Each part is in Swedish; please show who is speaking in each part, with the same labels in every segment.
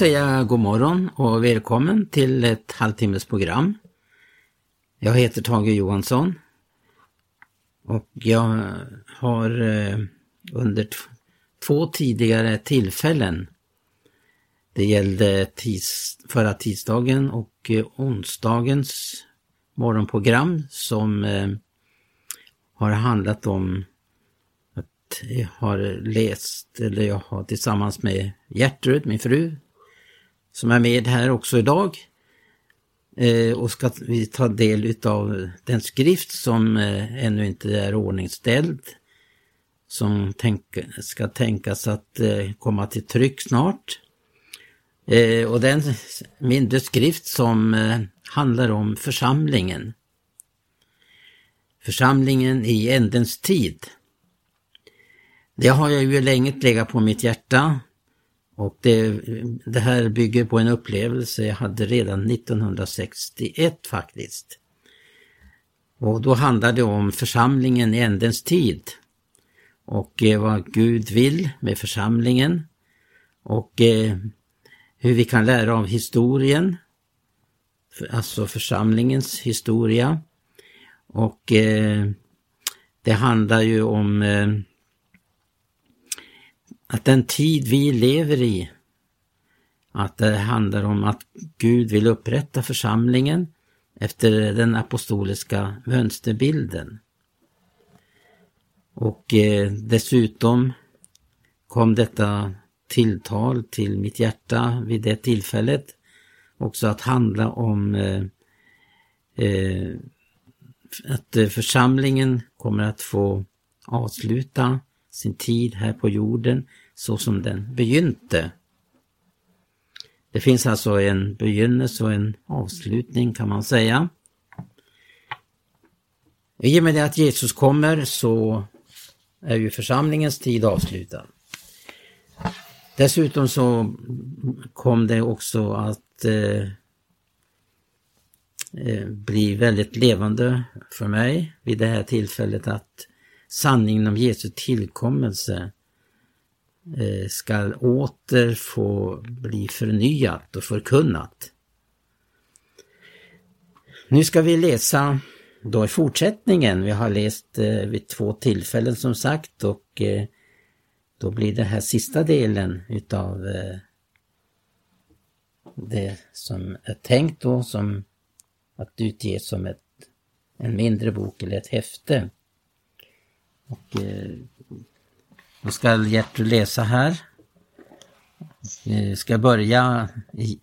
Speaker 1: säga god morgon och välkommen till ett halvtimmesprogram. Jag heter Tage Johansson och jag har eh, under två tidigare tillfällen, det gällde tis, förra tisdagen och eh, onsdagens morgonprogram som eh, har handlat om att jag har läst, eller jag har tillsammans med Gertrud, min fru, som är med här också idag. Eh, och ska vi ta del utav den skrift som eh, ännu inte är ordningställd. Som tänk, ska tänkas att eh, komma till tryck snart. Eh, och den mindre skrift som eh, handlar om församlingen. Församlingen i ändens tid. Det har jag ju länge legat på mitt hjärta och det, det, här bygger på en upplevelse jag hade redan 1961 faktiskt. Och då handlade det om församlingen i ändens tid. Och eh, vad Gud vill med församlingen. Och eh, hur vi kan lära av historien. Alltså församlingens historia. Och eh, det handlar ju om eh, att den tid vi lever i, att det handlar om att Gud vill upprätta församlingen efter den apostoliska mönsterbilden. Och eh, dessutom kom detta tilltal till mitt hjärta vid det tillfället också att handla om eh, eh, att eh, församlingen kommer att få avsluta sin tid här på jorden så som den begynte. Det finns alltså en begynnelse och en avslutning kan man säga. I och med det att Jesus kommer så är ju församlingens tid avslutad. Dessutom så kom det också att eh, eh bli väldigt levande för mig vid det här tillfället att sanningen om Jesu tillkommelse Eh, skall åter få bli förnyat och förkunnat. Nu ska vi läsa då i fortsättningen. Vi har läst eh, vid två tillfällen som sagt och eh, då blir det här sista delen utav det som är tänkt då som att utges som ett, en mindre bok eller ett häfte. Och, då ska Gertrud läsa här. Vi ska börja i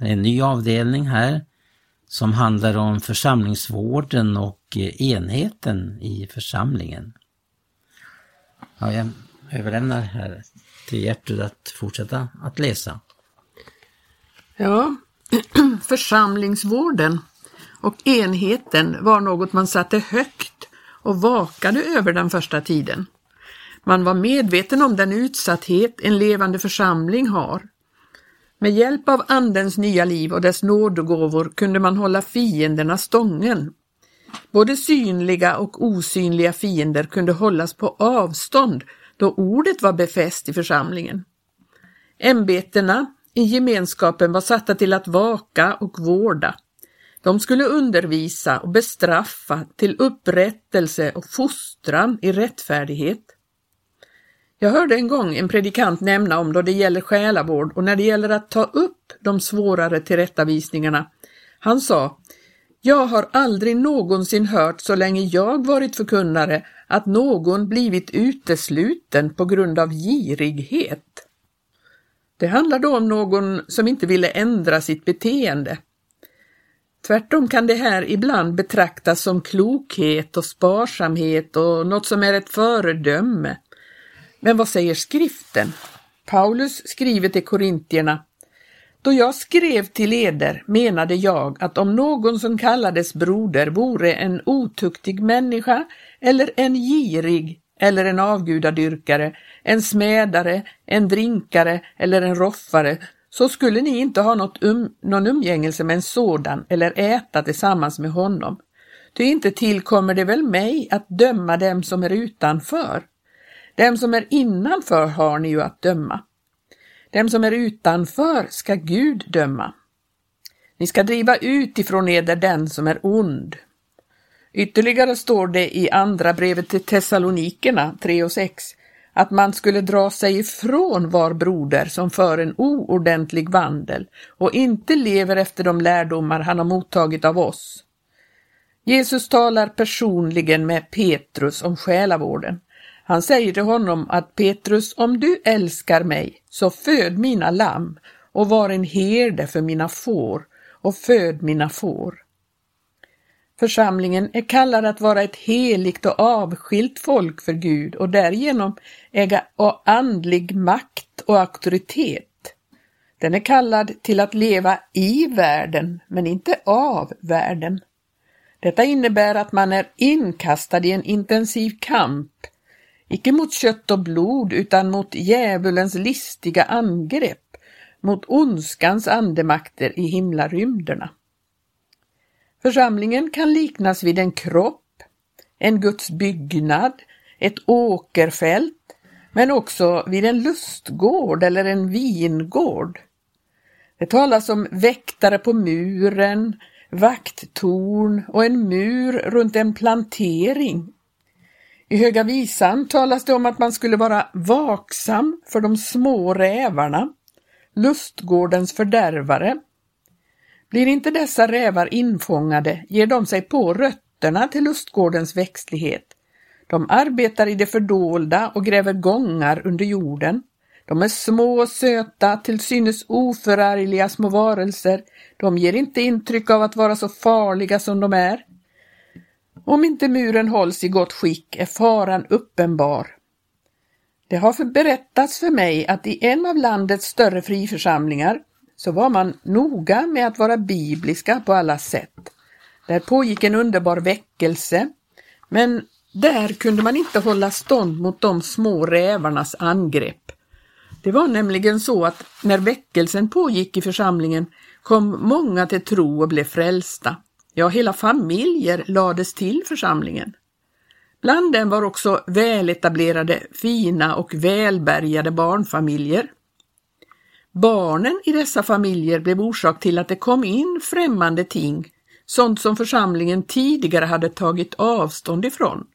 Speaker 1: en ny avdelning här som handlar om församlingsvården och eh, enheten i församlingen. Ja, jag överlämnar här till Gertrud att fortsätta att läsa.
Speaker 2: Ja, församlingsvården och enheten var något man satte högt och vakade över den första tiden. Man var medveten om den utsatthet en levande församling har. Med hjälp av Andens nya liv och dess nådegåvor kunde man hålla fienderna stången. Både synliga och osynliga fiender kunde hållas på avstånd då ordet var befäst i församlingen. Ämbetena i gemenskapen var satta till att vaka och vårda. De skulle undervisa och bestraffa till upprättelse och fostran i rättfärdighet. Jag hörde en gång en predikant nämna om då det gäller själavård och när det gäller att ta upp de svårare tillrättavisningarna. Han sa jag har aldrig någonsin hört så länge jag varit förkunnare att någon blivit utesluten på grund av girighet. Det handlar då om någon som inte ville ändra sitt beteende. Tvärtom kan det här ibland betraktas som klokhet och sparsamhet och något som är ett föredöme. Men vad säger skriften? Paulus skriver till korintierna då jag skrev till eder menade jag att om någon som kallades broder vore en otuktig människa eller en girig eller en avgudadyrkare, en smädare, en drinkare eller en roffare så skulle ni inte ha något um, någon umgängelse med en sådan eller äta tillsammans med honom. Ty inte tillkommer det väl mig att döma dem som är utanför. Dem som är innanför har ni ju att döma. Dem som är utanför ska Gud döma. Ni ska driva ut ifrån eder den som är ond. Ytterligare står det i andra brevet till Thessalonikerna 3 och 6 att man skulle dra sig ifrån var broder som för en oordentlig vandel och inte lever efter de lärdomar han har mottagit av oss. Jesus talar personligen med Petrus om själavården. Han säger till honom att Petrus, om du älskar mig, så föd mina lamm och var en herde för mina får och föd mina får. Församlingen är kallad att vara ett heligt och avskilt folk för Gud och därigenom äga andlig makt och auktoritet. Den är kallad till att leva i världen, men inte av världen. Detta innebär att man är inkastad i en intensiv kamp, icke mot kött och blod utan mot djävulens listiga angrepp, mot ondskans andemakter i himlarymderna. Församlingen kan liknas vid en kropp, en Guds byggnad, ett åkerfält, men också vid en lustgård eller en vingård. Det talas om väktare på muren, vakttorn och en mur runt en plantering. I Höga visan talas det om att man skulle vara vaksam för de små rävarna, lustgårdens fördärvare, blir inte dessa rävar infångade ger de sig på rötterna till lustgårdens växtlighet. De arbetar i det fördolda och gräver gångar under jorden. De är små och söta, till synes oförargliga små varelser. De ger inte intryck av att vara så farliga som de är. Om inte muren hålls i gott skick är faran uppenbar. Det har berättats för mig att i en av landets större friförsamlingar så var man noga med att vara bibliska på alla sätt. Där pågick en underbar väckelse, men där kunde man inte hålla stånd mot de små rävarnas angrepp. Det var nämligen så att när väckelsen pågick i församlingen kom många till tro och blev frälsta. Ja, hela familjer lades till församlingen. Bland dem var också väletablerade, fina och välbärgade barnfamiljer. Barnen i dessa familjer blev orsak till att det kom in främmande ting, sånt som församlingen tidigare hade tagit avstånd ifrån.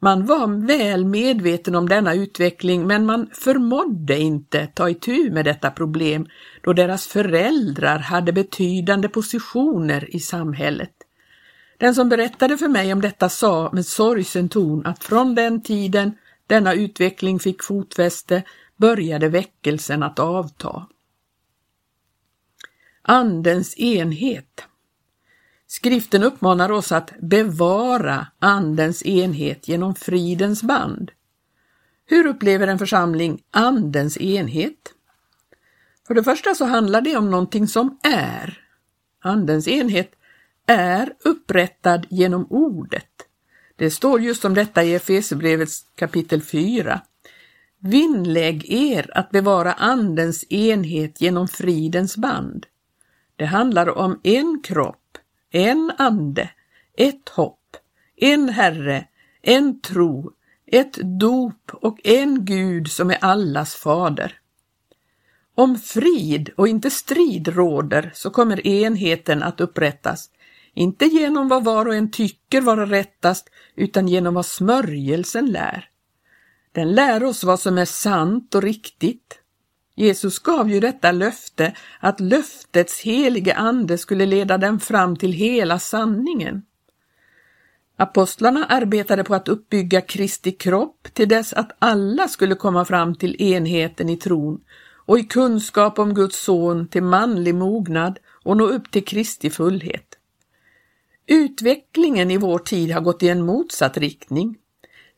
Speaker 2: Man var väl medveten om denna utveckling men man förmådde inte ta itu med detta problem då deras föräldrar hade betydande positioner i samhället. Den som berättade för mig om detta sa med sorgsen ton att från den tiden denna utveckling fick fotfäste började väckelsen att avta. Andens enhet. Skriften uppmanar oss att bevara Andens enhet genom fridens band. Hur upplever en församling Andens enhet? För det första så handlar det om någonting som är. Andens enhet är upprättad genom ordet. Det står just om detta i Efesierbrevets kapitel 4. Vinnlägg er att bevara Andens enhet genom fridens band. Det handlar om en kropp, en ande, ett hopp, en Herre, en tro, ett dop och en Gud som är allas fader. Om frid och inte strid råder så kommer enheten att upprättas, inte genom vad var och en tycker vara rättast, utan genom vad smörjelsen lär. Den lär oss vad som är sant och riktigt. Jesus gav ju detta löfte att löftets helige ande skulle leda dem fram till hela sanningen. Apostlarna arbetade på att uppbygga Kristi kropp till dess att alla skulle komma fram till enheten i tron och i kunskap om Guds son till manlig mognad och nå upp till Kristi fullhet. Utvecklingen i vår tid har gått i en motsatt riktning.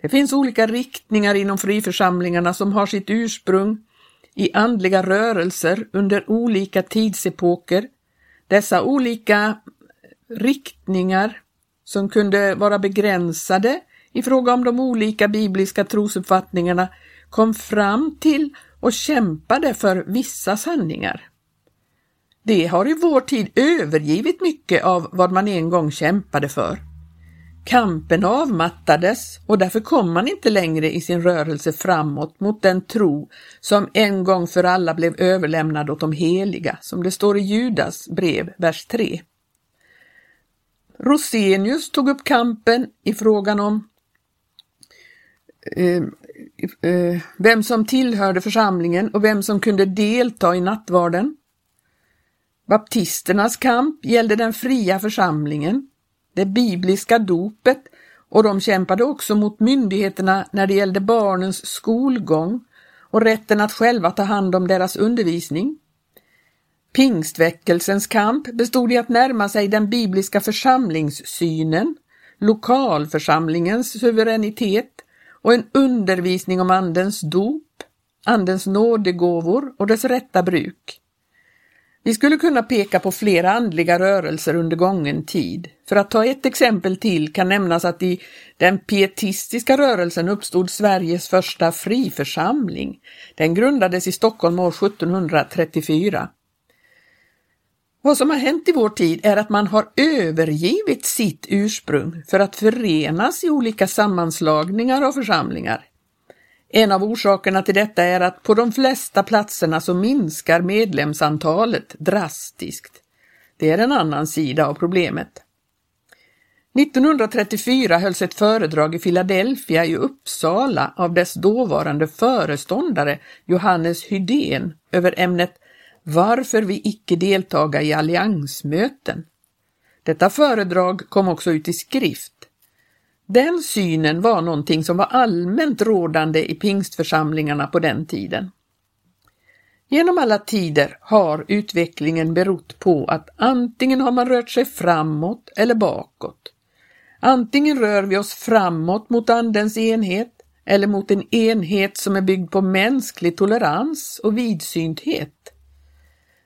Speaker 2: Det finns olika riktningar inom friförsamlingarna som har sitt ursprung i andliga rörelser under olika tidsepoker. Dessa olika riktningar som kunde vara begränsade i fråga om de olika bibliska trosuppfattningarna kom fram till och kämpade för vissa sanningar. Det har i vår tid övergivit mycket av vad man en gång kämpade för. Kampen avmattades och därför kom man inte längre i sin rörelse framåt mot den tro som en gång för alla blev överlämnad åt de heliga, som det står i Judas brev, vers 3. Rosenius tog upp kampen i frågan om eh, eh, vem som tillhörde församlingen och vem som kunde delta i nattvarden. Baptisternas kamp gällde den fria församlingen, det bibliska dopet och de kämpade också mot myndigheterna när det gällde barnens skolgång och rätten att själva ta hand om deras undervisning. Pingstväckelsens kamp bestod i att närma sig den bibliska församlingssynen, lokalförsamlingens suveränitet och en undervisning om Andens dop, Andens nådegåvor och dess rätta bruk. Vi skulle kunna peka på flera andliga rörelser under gången tid. För att ta ett exempel till kan nämnas att i den pietistiska rörelsen uppstod Sveriges första friförsamling. Den grundades i Stockholm år 1734. Vad som har hänt i vår tid är att man har övergivit sitt ursprung för att förenas i olika sammanslagningar av församlingar. En av orsakerna till detta är att på de flesta platserna så minskar medlemsantalet drastiskt. Det är en annan sida av problemet. 1934 hölls ett föredrag i Philadelphia i Uppsala av dess dåvarande föreståndare Johannes Hydén över ämnet Varför vi icke deltaga i alliansmöten. Detta föredrag kom också ut i skrift den synen var någonting som var allmänt rådande i pingstförsamlingarna på den tiden. Genom alla tider har utvecklingen berott på att antingen har man rört sig framåt eller bakåt. Antingen rör vi oss framåt mot Andens enhet eller mot en enhet som är byggd på mänsklig tolerans och vidsynthet.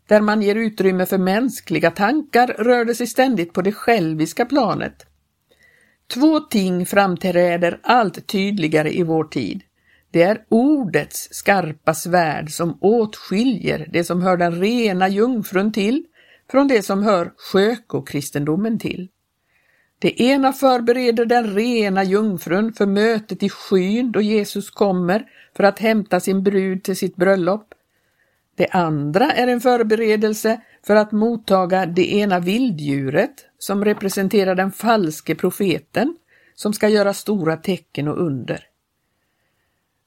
Speaker 2: Där man ger utrymme för mänskliga tankar rör det sig ständigt på det själviska planet Två ting framträder allt tydligare i vår tid. Det är ordets skarpa svärd som åtskiljer det som hör den rena jungfrun till från det som hör sjökokristendomen till. Det ena förbereder den rena jungfrun för mötet i skyn då Jesus kommer för att hämta sin brud till sitt bröllop. Det andra är en förberedelse för att mottaga det ena vilddjuret som representerar den falske profeten som ska göra stora tecken och under.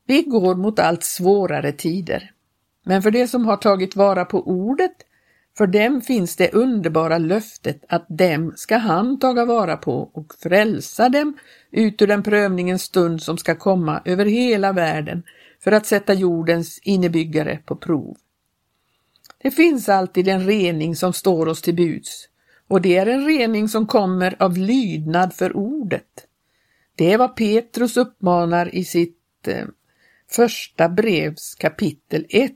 Speaker 2: Vi går mot allt svårare tider, men för de som har tagit vara på ordet, för dem finns det underbara löftet att dem ska han taga vara på och frälsa dem ut ur den prövningens stund som ska komma över hela världen för att sätta jordens innebyggare på prov. Det finns alltid en rening som står oss till buds och det är en rening som kommer av lydnad för ordet. Det är vad Petrus uppmanar i sitt eh, första brevs kapitel 1,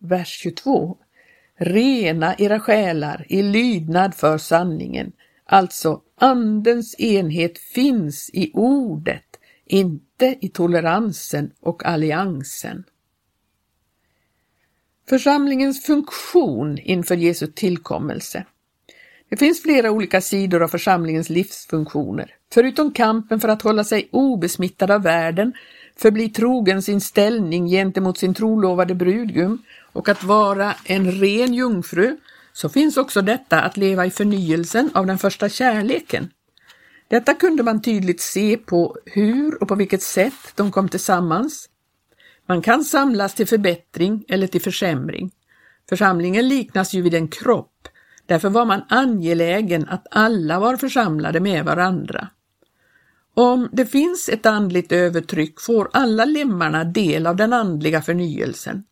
Speaker 2: vers 22. Rena era själar i lydnad för sanningen. Alltså, Andens enhet finns i ordet, inte i toleransen och alliansen. Församlingens funktion inför Jesu tillkommelse. Det finns flera olika sidor av församlingens livsfunktioner. Förutom kampen för att hålla sig obesmittad av världen, förbli trogen sin ställning gentemot sin trolovade brudgum och att vara en ren jungfru, så finns också detta att leva i förnyelsen av den första kärleken. Detta kunde man tydligt se på hur och på vilket sätt de kom tillsammans. Man kan samlas till förbättring eller till försämring. Församlingen liknas ju vid en kropp, därför var man angelägen att alla var församlade med varandra. Om det finns ett andligt övertryck får alla lemmarna del av den andliga förnyelsen.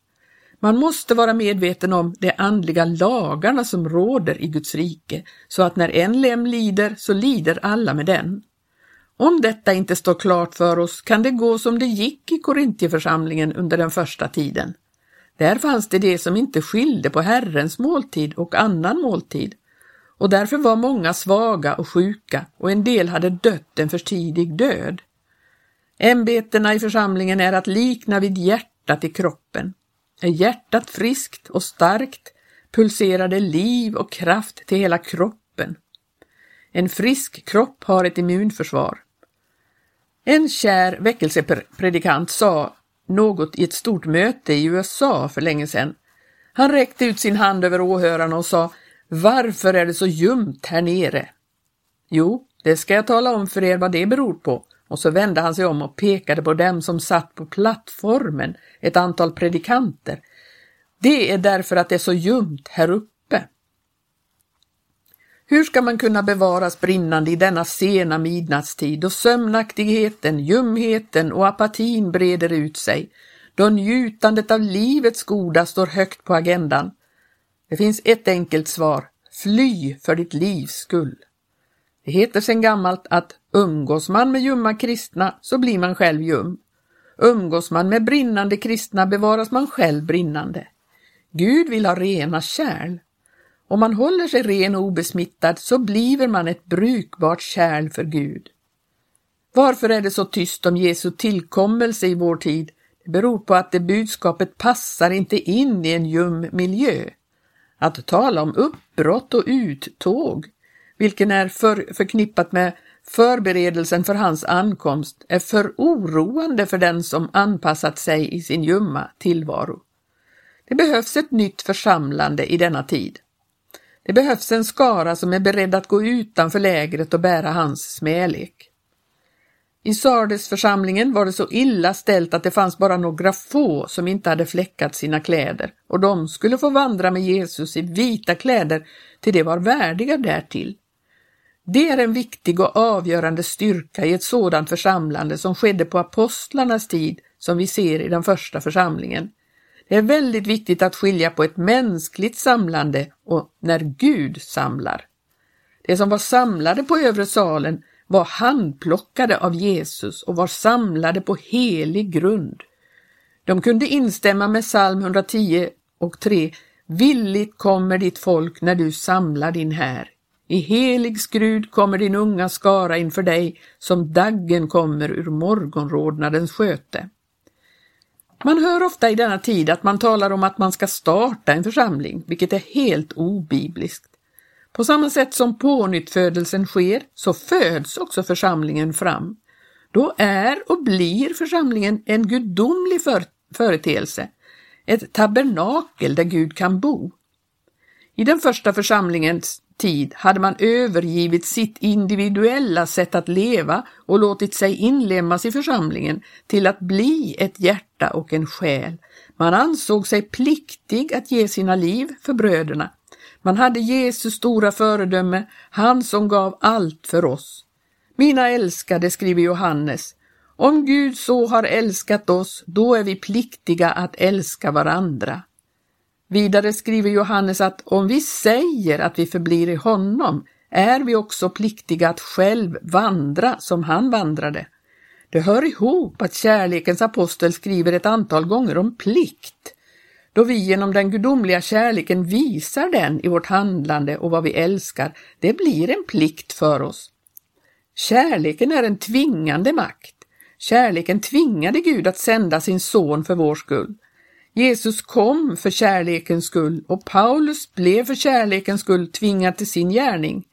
Speaker 2: Man måste vara medveten om de andliga lagarna som råder i Guds rike, så att när en lem lider så lider alla med den. Om detta inte står klart för oss kan det gå som det gick i Korintierförsamlingen under den första tiden. Där fanns det det som inte skilde på Herrens måltid och annan måltid och därför var många svaga och sjuka och en del hade dött en för tidig död. Ämbetena i församlingen är att likna vid hjärtat i kroppen. Är hjärtat friskt och starkt pulserar det liv och kraft till hela kroppen. En frisk kropp har ett immunförsvar. En kär väckelsepredikant sa något i ett stort möte i USA för länge sedan. Han räckte ut sin hand över åhörarna och sa Varför är det så ljumt här nere? Jo, det ska jag tala om för er vad det beror på. Och så vände han sig om och pekade på dem som satt på plattformen, ett antal predikanter. Det är därför att det är så ljumt här uppe. Hur ska man kunna bevaras brinnande i denna sena midnattstid då sömnaktigheten, ljumheten och apatin breder ut sig, då njutandet av livets goda står högt på agendan? Det finns ett enkelt svar, fly för ditt livs skull. Det heter sedan gammalt att umgås man med ljumma kristna så blir man själv ljum. Umgås man med brinnande kristna bevaras man själv brinnande. Gud vill ha rena kärl. Om man håller sig ren och obesmittad så bliver man ett brukbart kärl för Gud. Varför är det så tyst om Jesu tillkommelse i vår tid? Det beror på att det budskapet passar inte in i en ljum miljö. Att tala om uppbrott och uttåg, vilken är för, förknippat med förberedelsen för hans ankomst, är för oroande för den som anpassat sig i sin ljumma tillvaro. Det behövs ett nytt församlande i denna tid. Det behövs en skara som är beredd att gå utanför lägret och bära hans smälek. I Sardesförsamlingen var det så illa ställt att det fanns bara några få som inte hade fläckat sina kläder och de skulle få vandra med Jesus i vita kläder till de var värdiga därtill. Det är en viktig och avgörande styrka i ett sådant församlande som skedde på apostlarnas tid som vi ser i den första församlingen. Det är väldigt viktigt att skilja på ett mänskligt samlande och när Gud samlar. Det som var samlade på övre salen var handplockade av Jesus och var samlade på helig grund. De kunde instämma med psalm 110 och 3 Villigt kommer ditt folk när du samlar din här. I helig skrud kommer din unga skara inför dig som daggen kommer ur morgonrodnadens sköte. Man hör ofta i denna tid att man talar om att man ska starta en församling, vilket är helt obibliskt. På samma sätt som pånyttfödelsen sker så föds också församlingen fram. Då är och blir församlingen en gudomlig för företeelse, ett tabernakel där Gud kan bo. I den första församlingens tid hade man övergivit sitt individuella sätt att leva och låtit sig inlemmas i församlingen till att bli ett hjärta och en själ. Man ansåg sig pliktig att ge sina liv för bröderna. Man hade Jesus stora föredöme, han som gav allt för oss. Mina älskade, skriver Johannes, om Gud så har älskat oss, då är vi pliktiga att älska varandra. Vidare skriver Johannes att om vi säger att vi förblir i honom är vi också pliktiga att själv vandra som han vandrade. Det hör ihop att kärlekens apostel skriver ett antal gånger om plikt, då vi genom den gudomliga kärleken visar den i vårt handlande och vad vi älskar. Det blir en plikt för oss. Kärleken är en tvingande makt. Kärleken tvingade Gud att sända sin son för vår skull. Jesus kom för kärlekens skull och Paulus blev för kärlekens skull tvingad till sin gärning.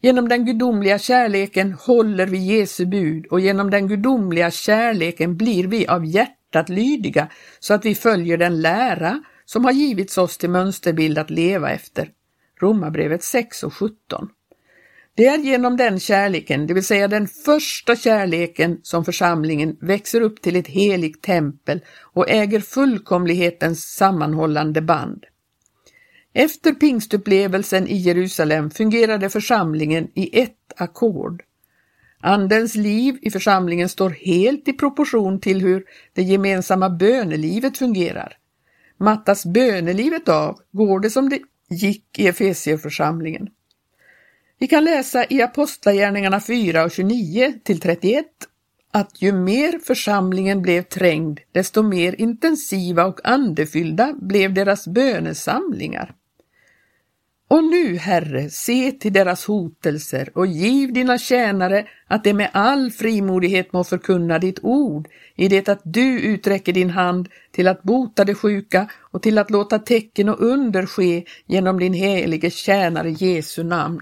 Speaker 2: Genom den gudomliga kärleken håller vi Jesu bud och genom den gudomliga kärleken blir vi av hjärtat lydiga så att vi följer den lära som har givits oss till mönsterbild att leva efter. Romarbrevet 6 och 17. Det är genom den kärleken, det vill säga den första kärleken, som församlingen växer upp till ett heligt tempel och äger fullkomlighetens sammanhållande band. Efter pingstupplevelsen i Jerusalem fungerade församlingen i ett ackord. Andens liv i församlingen står helt i proportion till hur det gemensamma bönelivet fungerar. Mattas bönelivet av går det som det gick i Efesierförsamlingen. Vi kan läsa i Apostlagärningarna 4 och 29 till 31 att ju mer församlingen blev trängd, desto mer intensiva och andefyllda blev deras bönesamlingar. Och nu, Herre, se till deras hotelser och giv dina tjänare att de med all frimodighet må förkunna ditt ord i det att du uträcker din hand till att bota de sjuka och till att låta tecken och under ske genom din helige tjänare Jesu namn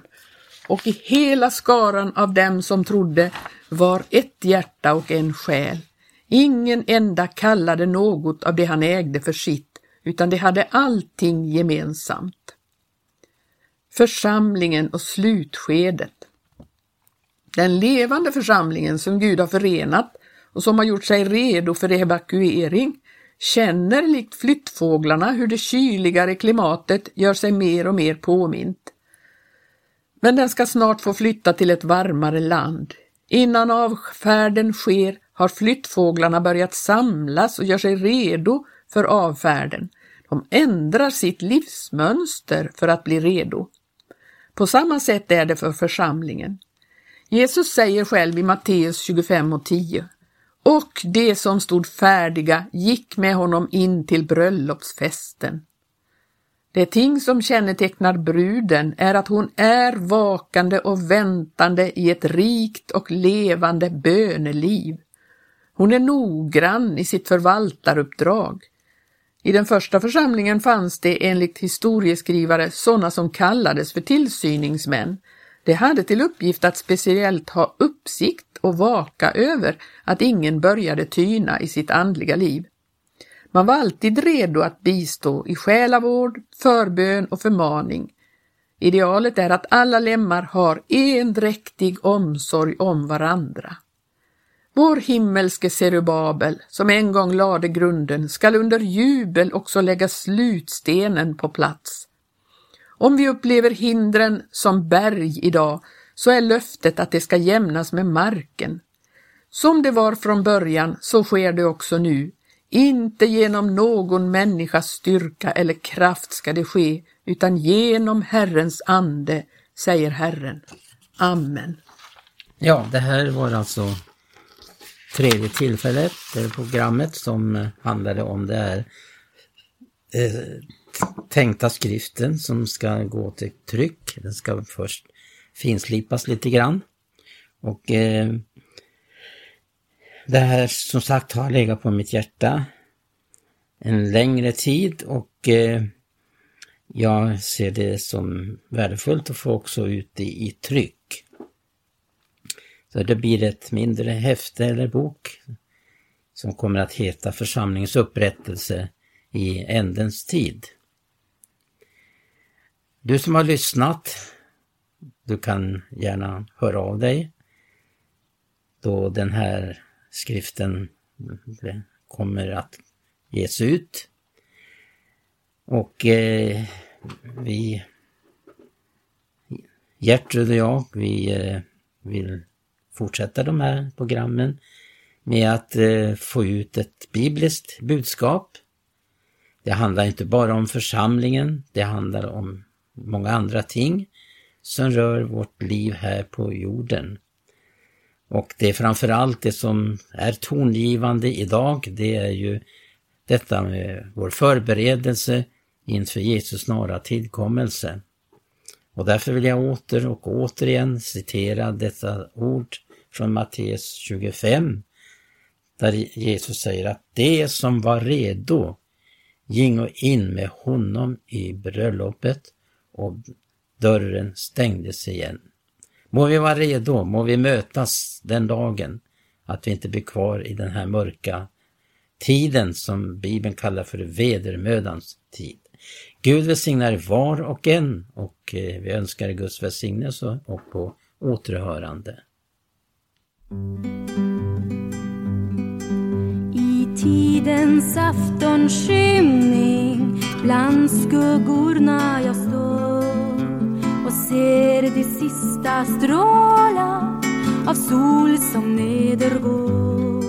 Speaker 2: och i hela skaran av dem som trodde var ett hjärta och en själ. Ingen enda kallade något av det han ägde för sitt, utan de hade allting gemensamt. Församlingen och slutskedet. Den levande församlingen som Gud har förenat och som har gjort sig redo för evakuering känner likt flyttfåglarna hur det kyligare klimatet gör sig mer och mer påmint. Men den ska snart få flytta till ett varmare land. Innan avfärden sker har flyttfåglarna börjat samlas och gör sig redo för avfärden. De ändrar sitt livsmönster för att bli redo. På samma sätt är det för församlingen. Jesus säger själv i Matteus 25 och 10 och de som stod färdiga gick med honom in till bröllopsfesten. Det ting som kännetecknar bruden är att hon är vakande och väntande i ett rikt och levande böneliv. Hon är noggrann i sitt förvaltaruppdrag. I den första församlingen fanns det enligt historieskrivare sådana som kallades för tillsyningsmän. De hade till uppgift att speciellt ha uppsikt och vaka över att ingen började tyna i sitt andliga liv. Man var alltid redo att bistå i själavård, förbön och förmaning. Idealet är att alla lemmar har endräktig omsorg om varandra. Vår himmelske Serubabel, som en gång lade grunden, skall under jubel också lägga slutstenen på plats. Om vi upplever hindren som berg idag, så är löftet att det ska jämnas med marken. Som det var från början, så sker det också nu. Inte genom någon människas styrka eller kraft ska det ske, utan genom Herrens ande, säger Herren. Amen.
Speaker 1: Ja, det här var alltså tredje tillfället, det programmet som handlade om det här eh, tänkta skriften som ska gå till tryck. Den ska först finslipas lite grann. Och eh, det här som sagt har legat på mitt hjärta en längre tid och eh, jag ser det som värdefullt att få också ut det i tryck. Så det blir ett mindre häfte eller bok som kommer att heta Församlingens upprättelse i ändens tid. Du som har lyssnat, du kan gärna höra av dig då den här skriften kommer att ges ut. Och eh, vi, Gertrud och jag, vi eh, vill fortsätta de här programmen med att eh, få ut ett bibliskt budskap. Det handlar inte bara om församlingen, det handlar om många andra ting som rör vårt liv här på jorden. Och det är framförallt det som är tongivande idag, det är ju detta med vår förberedelse inför Jesus snara tillkommelse. Och därför vill jag åter och återigen citera detta ord från Matteus 25, där Jesus säger att det som var redo gingo in med honom i bröllopet och dörren stängdes igen. Må vi vara redo, må vi mötas den dagen, att vi inte blir kvar i den här mörka tiden som Bibeln kallar för vedermödans tid. Gud välsignar var och en och eh, vi önskar Guds välsignelse och på återhörande.
Speaker 3: I tidens aftonskymning bland skuggorna jag står och ser de sista strålar av sol som nedergår.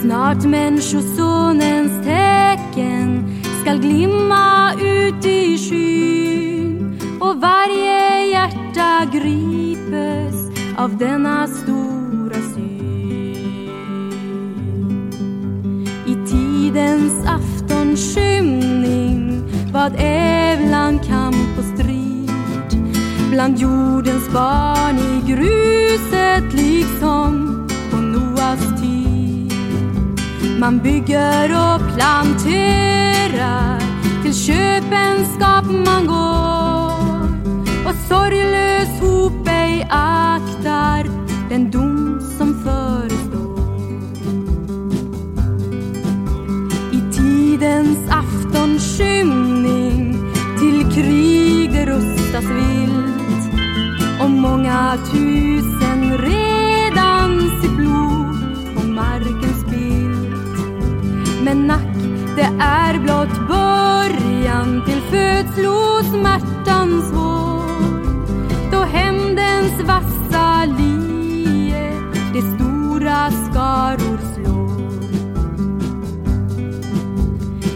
Speaker 3: Snart Människosonens tecken skall glimma ut i skyn och varje hjärta gripes av denna stora syn. I tidens aftonskymning vad ävlan kan bland jordens barn i gruset liksom på Noas tid. Man bygger och planterar många tusen redan sitt blod på marken bild. Men nack, det är blott början till födslosmärtans vår då hämndens vassa lie de stora skaror slår.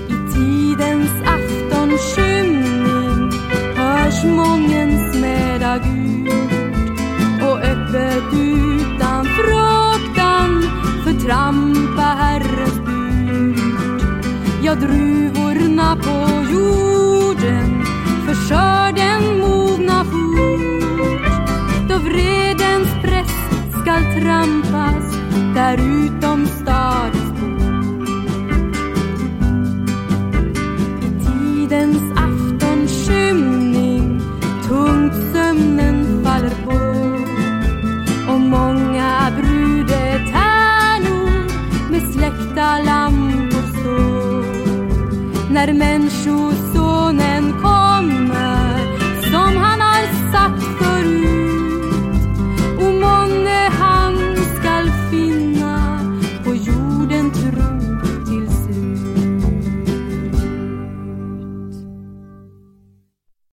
Speaker 3: I tidens aftonskymning hörs mången livet utan fruktan. Förtrampa Herrens bud. Ja, druvorna på jorden för skörden mogna fort då vredens press skall trampas där utom stad. När människor